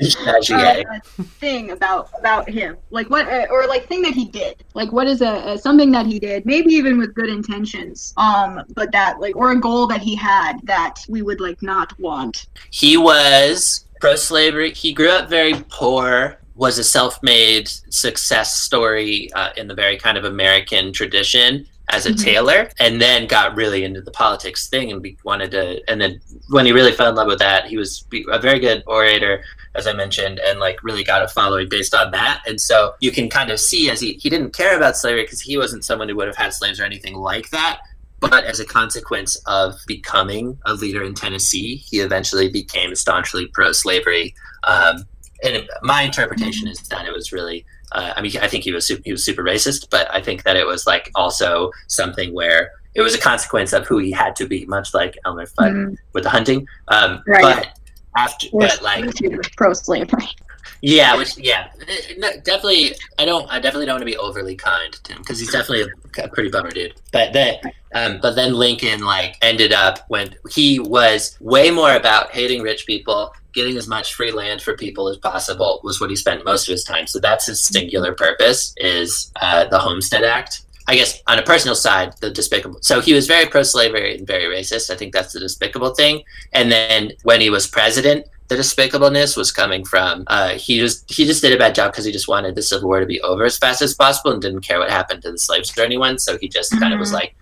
Douchebaggy. uh, thing about about him, like what, uh, or like thing that he did. Like what is a, a something that he did, maybe even with good intentions, um, but that like or a goal that he had that we would like not want. He was pro slavery. He grew up very poor, was a self made success story uh, in the very kind of American tradition. as a Mhm. tailor and then got really into the politics thing and be, wanted to and then when he really fell in love with that he was a very good orator as i mentioned and like really got a following based on that and so you can kind of see as he he didn't care about slavery because he wasn't someone who would have had slaves or anything like that but as a consequence of becoming a leader in tennessee he eventually became staunchly pro-slavery um, and my interpretation is that it was really uh, I mean, I think he was super, he was super racist, but I think that it was like also something where it was a consequence of who he had to be, much like Elmer Fudd Mhm. with the hunting. Um, Right. But after, but like, pro slavery. yeah, which yeah, no, definitely. I don't. I definitely don't want to be overly kind to him because he's definitely a, a pretty bummer dude. But that, um, but then Lincoln like ended up when he was way more about hating rich people, getting as much free land for people as possible was what he spent most of his time. So that's his singular purpose is uh, the Homestead Act. I guess on a personal side, the despicable. So he was very pro-slavery and very racist. I think that's the despicable thing. And then when he was president, the despicableness was coming from uh, he just he just did a bad job because he just wanted the Civil War to be over as fast as possible and didn't care what happened to the slaves or anyone. So he just kind of was Mhm. like,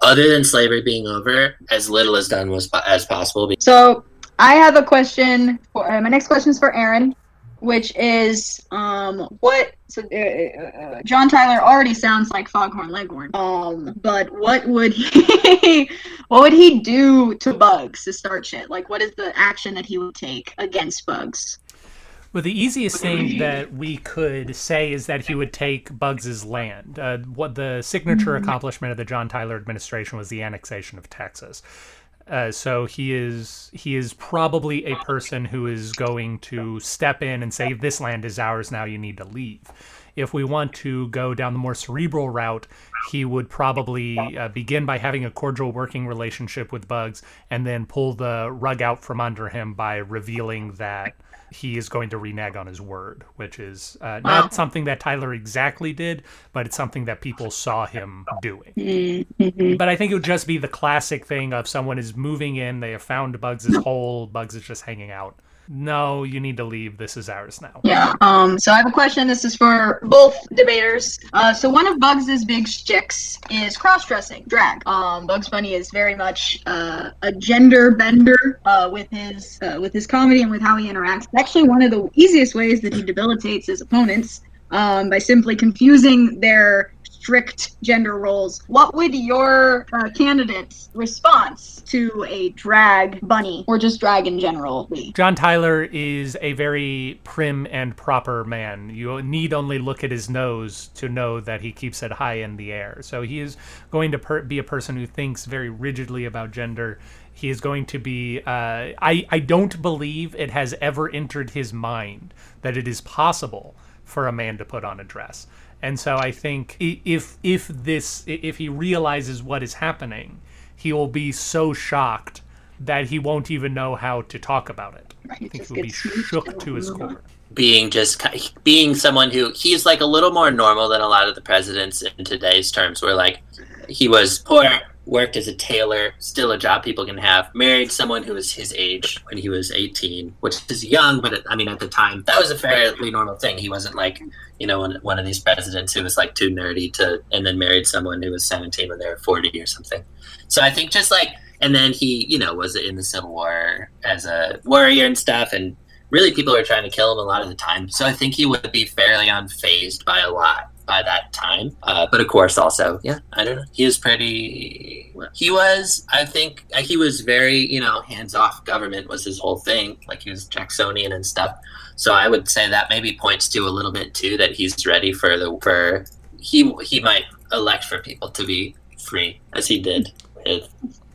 other than slavery being over, as little as done was as possible. So I have a question. For, uh, my next question is for Aaron, which is um, what? So uh, uh, John Tyler already sounds like Foghorn Leghorn. Um, but what would he? what would he do to bugs to start shit? Like, what is the action that he would take against bugs? Well, the easiest thing that we could say is that he would take Bugs's land. Uh, what the signature accomplishment of the John Tyler administration was the annexation of Texas. Uh, so he is he is probably a person who is going to step in and say this land is ours now you need to leave. If we want to go down the more cerebral route, he would probably uh, begin by having a cordial working relationship with Bugs and then pull the rug out from under him by revealing that he is going to renege on his word, which is uh, not Wow. something that Tyler exactly did, but it's something that people saw him doing. Mm-hmm. But I think it would just be the classic thing of someone is moving in, they have found Bugs' hole, Bugs is just hanging out. No, you need to leave. This is ours now. Yeah. Um. So I have a question. This is for both debaters. Uh. So one of Bugs's big shticks is cross-dressing, drag. Um. Bugs Bunny is very much uh, a gender bender uh, with his uh, with his comedy and with how he interacts. Actually, one of the easiest ways that he debilitates his opponents um, by simply confusing their strict gender roles. What would your uh, candidate's response to a drag bunny or just drag in general be? John Tyler is a very prim and proper man. You need only look at his nose to know that he keeps it high in the air. So he is going to per- be a person who thinks very rigidly about gender. He is going to be. Uh, I I don't believe it has ever entered his mind that it is possible for a man to put on a dress. And so I think if if this if he realizes what is happening, he will be so shocked that he won't even know how to talk about it. I think he will be shook to his on. core. being just being someone who he's like a little more normal than a lot of the presidents in today's terms where like he was poor worked as a tailor still a job people can have married someone who was his age when he was 18 which is young but i mean at the time that was a fairly normal thing. He wasn't like you know one, one of these presidents who was like too nerdy to and then married someone who was 17 when they were 40 or something. So i think just like and then he you know was in the civil war as a warrior and stuff and really people were trying to kill him a lot of the time. So I think he would be fairly unfazed by a lot by that time. Uh, but of course, also, yeah, I don't know. He was pretty. He was, I think, uh, he was very, you know, hands off. Government was his whole thing. Like he was Jacksonian and stuff. So I would say that maybe points to a little bit too that he's ready for the for he he might elect for people to be free as he did with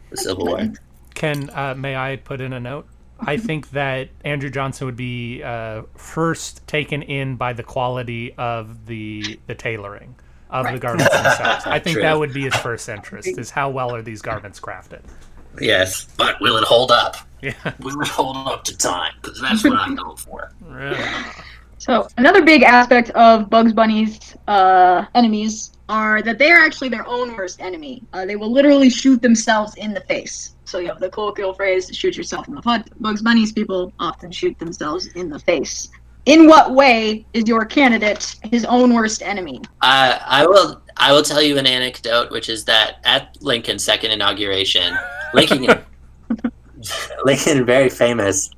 the Civil War. Can uh, may I put in a note? I think that Andrew Johnson would be uh, first taken in by the quality of the the tailoring of the garments themselves. I think True. that would be his first interest: is how well are these garments crafted. Yes, but will it hold up? Yeah, Will it hold up to time? Because that's what I'm going for. really. So another big aspect of Bugs Bunny's uh, enemies are that they are actually their own worst enemy. Uh, they will literally shoot themselves in the face. So you have the colloquial phrase "shoot yourself in the foot." Bugs Bunny's people often shoot themselves in the face. In what way is your candidate his own worst enemy? Uh, I will. I will tell you an anecdote, which is that at Lincoln's second inauguration, Lincoln, Lincoln, very famous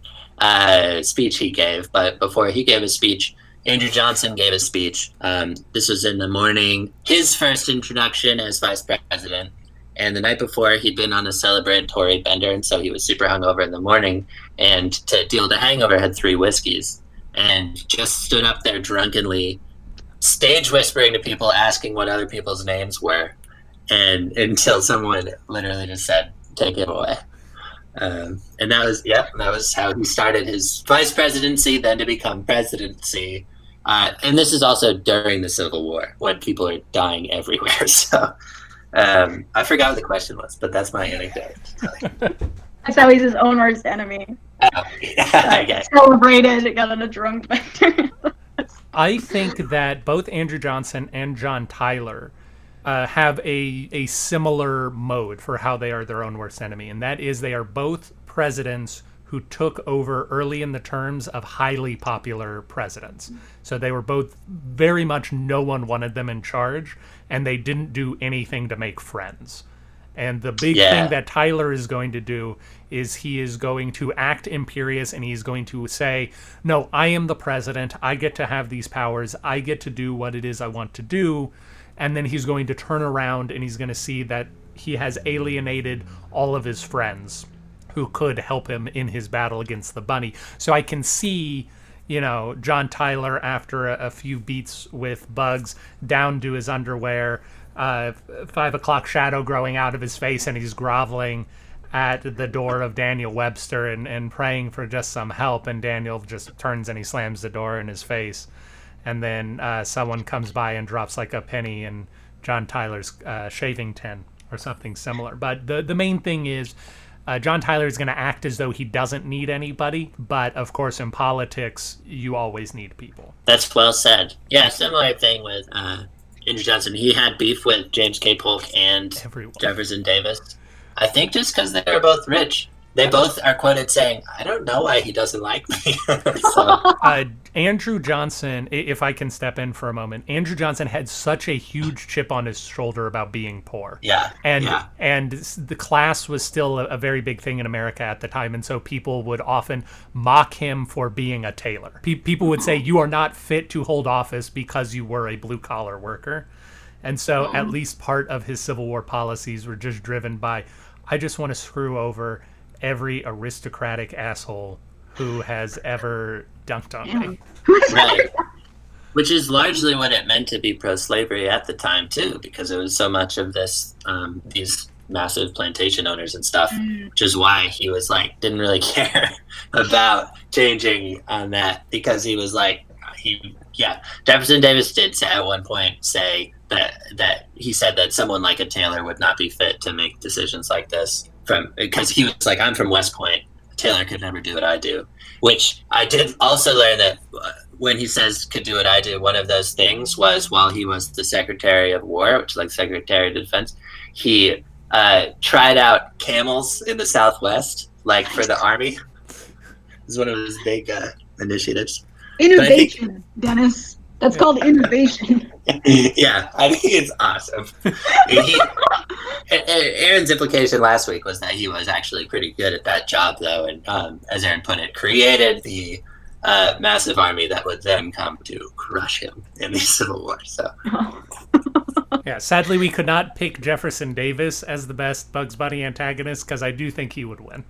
uh, speech he gave, but before he gave a speech, Andrew Johnson gave a speech. Um, this was in the morning, his first introduction as vice president. And the night before, he'd been on a celebratory bender, and so he was super hungover in the morning. And to deal with the hangover, had three whiskeys, and just stood up there drunkenly, stage whispering to people, asking what other people's names were, and until someone literally just said, "Take it away." Um, and that was yeah, that was how he started his vice presidency, then to become presidency. Uh, and this is also during the Civil War when people are dying everywhere. So um, I forgot what the question was, but that's my anecdote. That's how he's his own worst enemy. Oh, yeah, okay. Celebrated, got on a drunk bender. I think that both Andrew Johnson and John Tyler uh, have a a similar mode for how they are their own worst enemy, and that is they are both presidents who took over early in the terms of highly popular presidents. So they were both very much no one wanted them in charge, and they didn't do anything to make friends. And the big Yeah. thing that Tyler is going to do is he is going to act imperious and he's going to say, No, I am the president. I get to have these powers. I get to do what it is I want to do. And then he's going to turn around and he's going to see that he has alienated all of his friends who could help him in his battle against the bunny. So I can see, you know, John Tyler after a, a few beats with Bugs down to his underwear, uh, five o'clock shadow growing out of his face, and he's groveling at the door of Daniel Webster and, and praying for just some help. And Daniel just turns and he slams the door in his face. And then uh, someone comes by and drops like a penny in John Tyler's uh, shaving tin or something similar. But the the main thing is uh, John Tyler is going to act as though he doesn't need anybody, but of course, in politics, you always need people. That's well said. Yeah, similar thing with uh, Andrew Johnson. He had beef with James K. Polk and Everyone. Jefferson Davis. I think just because they were both rich. They both are quoted saying, "I don't know why he doesn't like me." so, Uh, Andrew Johnson, if I can step in for a moment, Andrew Johnson had such a huge chip on his shoulder about being poor. yeah, and yeah, and the class was still a, a very big thing in America at the time, and so people would often mock him for being a tailor. Pe- people would say you are not fit to hold office because you were a blue collar worker, and so at least part of his Civil War policies were just driven by, I just want to screw over every aristocratic asshole who has ever dunked on me. right. Which is largely what it meant to be pro-slavery at the time too, because it was so much of this, um, these massive plantation owners and stuff, which is why he was like didn't really care about changing on that because he was like he yeah Jefferson Davis did say at one point say that that he said that someone like a tailor would not be fit to make decisions like this from because he was like I'm from West Point Taylor could never do what I do which I did also learn that uh, when he says could do what I do one of those things was while he was the Secretary of War which is like Secretary of Defense he uh, tried out camels in the Southwest like for the army is one of his big uh, initiatives. Innovation, Dennis. That's called innovation. yeah, I think it's awesome. he, A- A- Aaron's implication last week was that he was actually pretty good at that job, though, and um, as Aaron put it, created the uh, massive army that would then come to crush him in the Civil War. So, Yeah, sadly, we could not pick Jefferson Davis as the best Bugs Bunny antagonist because I do think he would win.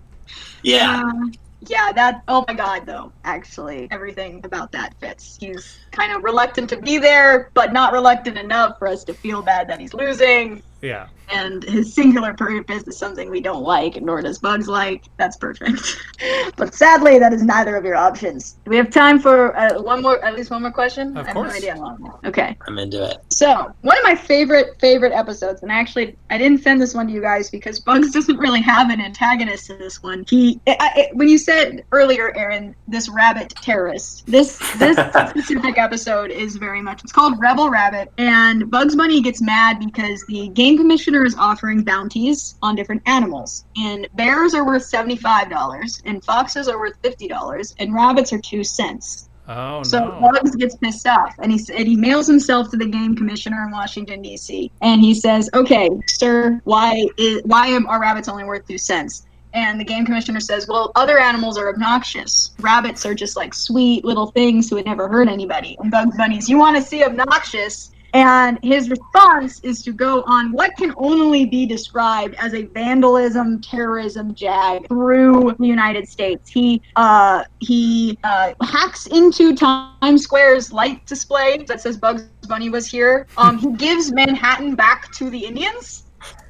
yeah, Um, yeah, that. Oh my God, though. Actually, everything about that fits. He's kind of reluctant to be there, but not reluctant enough for us to feel bad that he's losing. Yeah. And his singular purpose is something we don't like, nor does Bugs like. That's perfect. but sadly, that is neither of your options. Do we have time for uh, one more, at least one more question? Of I have course. no idea how long. Okay. I'm into it. So, one of my favorite favorite episodes, and actually, I didn't send this one to you guys because Bugs doesn't really have an antagonist in this one. He, I, I, when you said earlier, Aaron, this rabbit terrorist, this this specific episode is very much. It's called Rebel Rabbit, and Bugs Bunny gets mad because the game commissioner is offering bounties on different animals, and bears are worth seventy five dollars, and foxes are worth fifty dollars, and rabbits are two cents. Oh So no. Bugs gets pissed off, and he and he mails himself to the game commissioner in Washington D.C. and he says, "Okay, sir, why is why am are rabbits only worth two cents?" And the game commissioner says, "Well, other animals are obnoxious. Rabbits are just like sweet little things who would never hurt anybody." And Bugs Bunny's, "You want to see obnoxious?" And his response is to go on what can only be described as a vandalism, terrorism jag through the United States. He uh, he uh, hacks into Times Square's light display that says Bugs Bunny was here. Um, he gives Manhattan back to the Indians.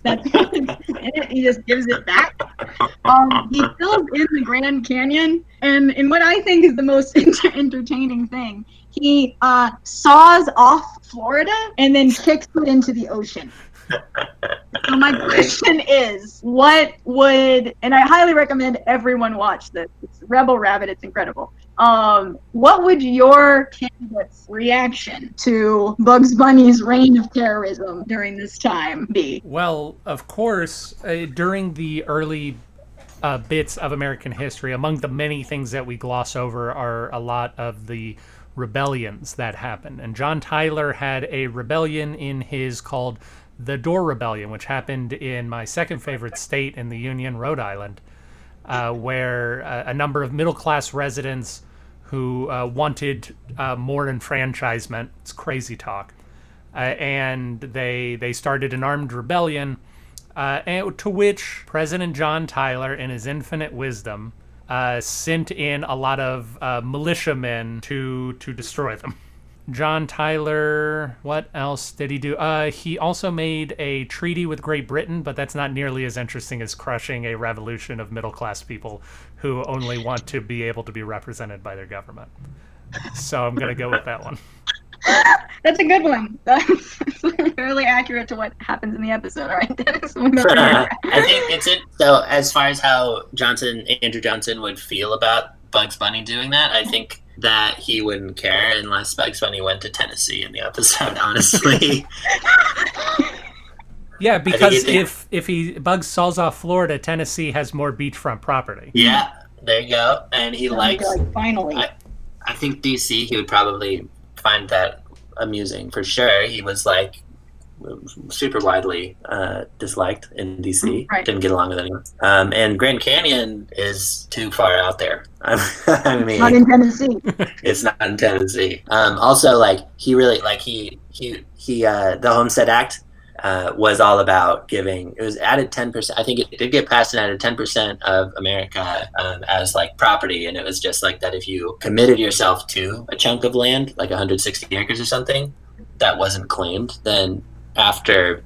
That's. He just gives it back. Um, he fills in the Grand Canyon, and in what I think is the most enter- entertaining thing, he uh, saws off Florida and then kicks it into the ocean. So my question is, what would and I highly recommend everyone watch this. It's Rebel Rabbit. It's incredible. Um, what would your candidate's reaction to Bugs Bunny's reign of terrorism during this time be? Well, of course, uh, during the early uh, bits of American history, among the many things that we gloss over are a lot of the rebellions that happened. And John Tyler had a rebellion in his called the Dorr Rebellion, which happened in my second favorite state in the Union, Rhode Island, uh, where uh, a number of middle class residents who uh, wanted uh, more enfranchisement. It's crazy talk uh, and they they started an armed rebellion, uh, and to which President John Tyler, in his infinite wisdom, uh, sent in a lot of uh, militiamen to to destroy them. John Tyler, what else did he do? Uh, he also made a treaty with Great Britain, but that's not nearly as interesting as crushing a revolution of middle class people who only want to be able to be represented by their government. So I'm gonna go with that one. That's a good one. That's fairly accurate to what happens in the episode, all right? Dennis? We I think it's it. So as far as how Johnson, Andrew Johnson, would feel about Bugs Bunny doing that, I think that he wouldn't care unless Bugs Bunny went to Tennessee in the episode. Honestly, Yeah, because it- if if he Bugs saws off Florida, Tennessee has more beachfront property. yeah, there you go. And he likes. like, finally. I- I think DC. He would probably find that amusing for sure. He was like super widely uh, disliked in DC. Right. Didn't get along with anyone. Um, and Grand Canyon is too far out there. I mean, Not in Tennessee. it's not in Tennessee. Um, also, like he really like he he he uh, the Homestead Act uh, was all about giving. It was added ten percent. I think it did get passed and added ten percent of America um, as like property, and it was just like that. If you committed yourself to a chunk of land, like 160 acres or something, that wasn't claimed, then after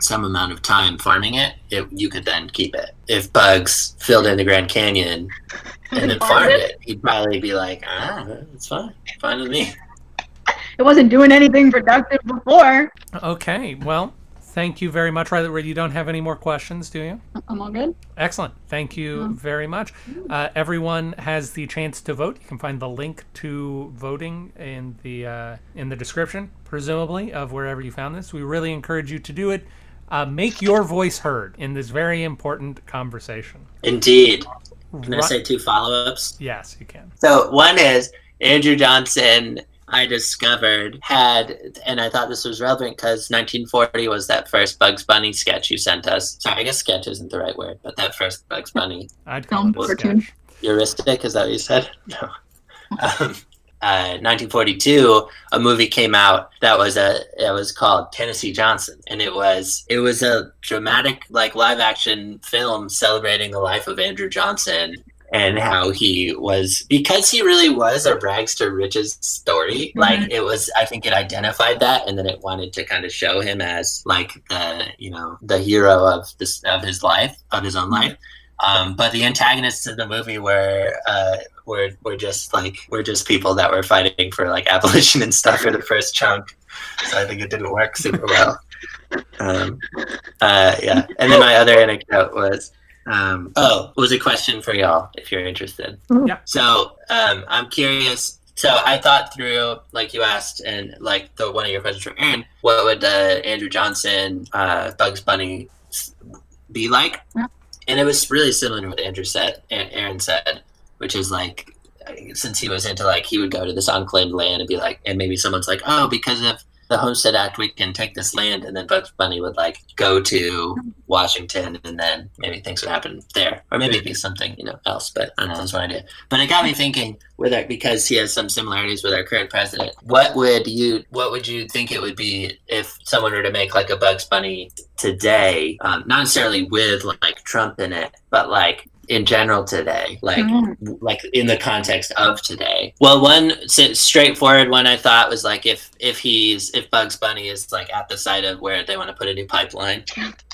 some amount of time farming it, it you could then keep it. If Bugs filled in the Grand Canyon and then farmed it, he'd probably be like, ah, it's fine, fine with me. It wasn't doing anything productive before. Okay, well, thank you very much. Right, you don't have any more questions, do you? I'm all good. Excellent. Thank you very much. Uh, everyone has the chance to vote. You can find the link to voting in the uh, in the description, presumably, of wherever you found this. We really encourage you to do it. Uh, make your voice heard in this very important conversation. Indeed. Can I say two follow-ups? yes, you can. So one is Andrew Johnson. I discovered had, and I thought this was relevant because 1940 was that first Bugs Bunny sketch you sent us. Sorry, I guess sketch isn't the right word, but that first Bugs Bunny I'd call Film it a cartoon. sketch. heuristic. Is that what you said? No. Um, uh, 1942, a movie came out that was a it was called Tennessee Johnson, and it was it was a dramatic like live action film celebrating the life of Andrew Johnson and how he was because he really was a rags to riches story. Like it was, I think it identified that, and then it wanted to kind of show him as like the you know the hero of this of his life of his own life. Um, but the antagonists of the movie were uh, were were just like were just people that were fighting for like abolition and stuff for the first chunk. So I think it didn't work super well. Um, uh, yeah, and then my other anecdote was. Um, oh, was a question for y'all if you're interested. Yeah. So um, I'm curious. So I thought through, like you asked, and like the one of your questions for Aaron, what would uh, Andrew Johnson, uh, Bugs Bunny be like? Yeah. And it was really similar to what Andrew said, A- Aaron said, which is like since he was into like he would go to this unclaimed land and be like, and maybe someone's like, oh, because of the Homestead Act, we can take this land, and then Bugs Bunny would like go to Washington, and then maybe things would happen there, or maybe it'd be something you know else. But I don't know, that's one idea. But it got me thinking with our, because he has some similarities with our current president. What would you what would you think it would be if someone were to make like a Bugs Bunny today, um, not necessarily with like Trump in it, but like in general today, like Mhm. like in the context of today. Well, one straightforward one I thought was like if if he's if Bugs Bunny is like at the site of where they want to put a new pipeline,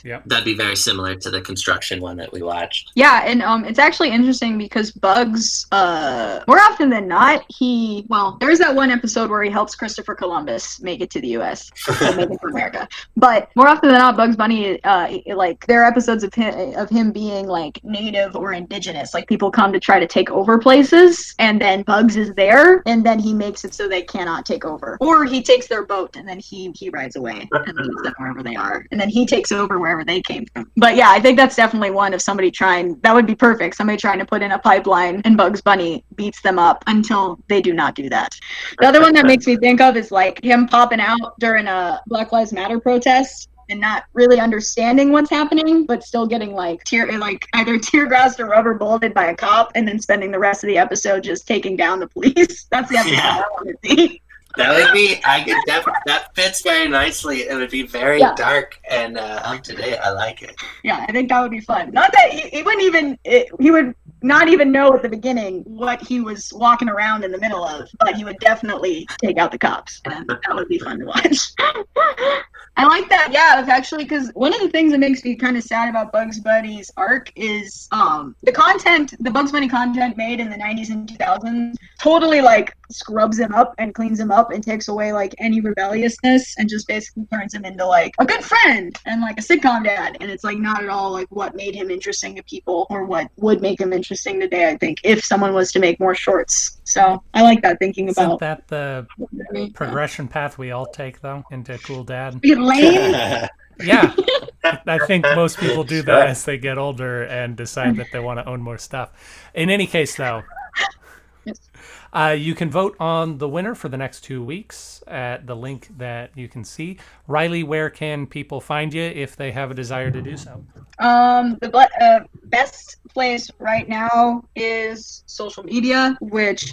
Yep. that'd be very similar to the construction one that we watched. Yeah, and um, it's actually interesting because Bugs, uh, more often than not, he well, there's that one episode where he helps Christopher Columbus make it to the U.S. make it to America. But more often than not, Bugs Bunny, uh, like there are episodes of him of him being like native or indigenous. Like people come to try to take over places, and then Bugs is there, and then he makes it so they cannot take over, or he takes their boat and then he he rides away and leaves them wherever they are, and then he takes over wherever they came from. But yeah, I think that's definitely one of somebody trying. That would be perfect. Somebody trying to put in a pipeline, and Bugs Bunny beats them up until they do not do that. The other one that makes me think of is like him popping out during a Black Lives Matter protest and not really understanding what's happening, but still getting like tear like either tear gassed or rubber bulleted by a cop, and then spending the rest of the episode just taking down the police. That's the episode Yeah. I want to see. That would be I could def- that fits very nicely. It would be very Yeah. dark and uh, up to date. I like it. Yeah, I think that would be fun. Not that he, he wouldn't even it, he would not even know at the beginning what he was walking around in the middle of, but he would definitely take out the cops, and that would be fun to watch. I like that. Yeah, actually, because one of the things that makes me kind of sad about Bugs Bunny's arc is um, the content, the Bugs Bunny content made in the 90s and 2000s, totally like scrubs him up and cleans him up and takes away like any rebelliousness and just basically turns him into like a good friend and like a sitcom dad. And it's like not at all like what made him interesting to people or what would make him interesting today. I think if someone was to make more shorts. So I like that thinking Isn't about that the progression path we all take though into cool dad? Lane. Yeah, I think most people do that as they get older and decide that they want to own more stuff. In any case, though, uh, you can vote on the winner for the next two weeks at the link that you can see. Riley, where can people find you if they have a desire to do so? Um, the ble- uh, best place right now is social media, which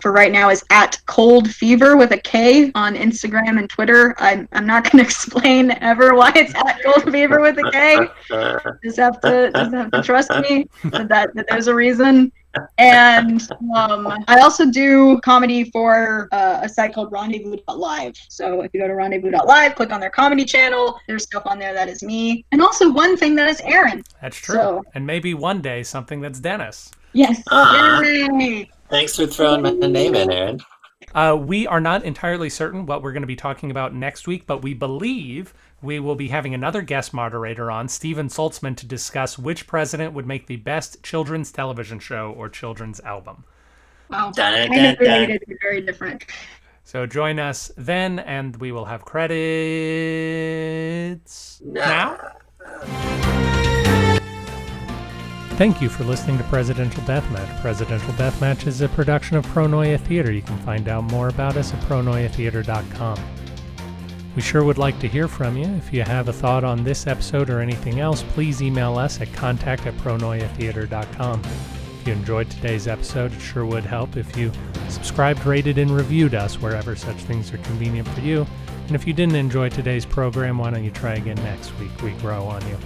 for right now is at Cold Fever with a K on Instagram and Twitter. I'm, I'm not going to explain ever why it's at Cold Fever with a K. Just have to just have to trust me that, that, that there's a reason. And um, I also do comedy for uh, a site called Rendezvous.live. So if you go to Rendezvous.live, click on their comedy channel. There's stuff on there that is me, and also one thing that is Aaron. That's true. So- and maybe one day something that's Dennis. Yes. Aw. Yay! Thanks for throwing my name in, Aaron. Uh, we are not entirely certain what we're going to be talking about next week, but we believe we will be having another guest moderator on, Steven Saltzman, to discuss which president would make the best children's television show or children's album. Wow. Dun, dun, Kind of related, but very different. So join us then, and we will have credits now. Thank you for listening to Presidential Deathmatch. Presidential Deathmatch is a production of Pronoia Theater. You can find out more about us at pronoiatheater.com. We sure would like to hear from you. If you have a thought on this episode or anything else, please email us at contact at pronoiatheater.com. If you enjoyed today's episode, it sure would help if you subscribed, rated, and reviewed us wherever such things are convenient for you. And if you didn't enjoy today's program, why don't you try again next week? We grow on you.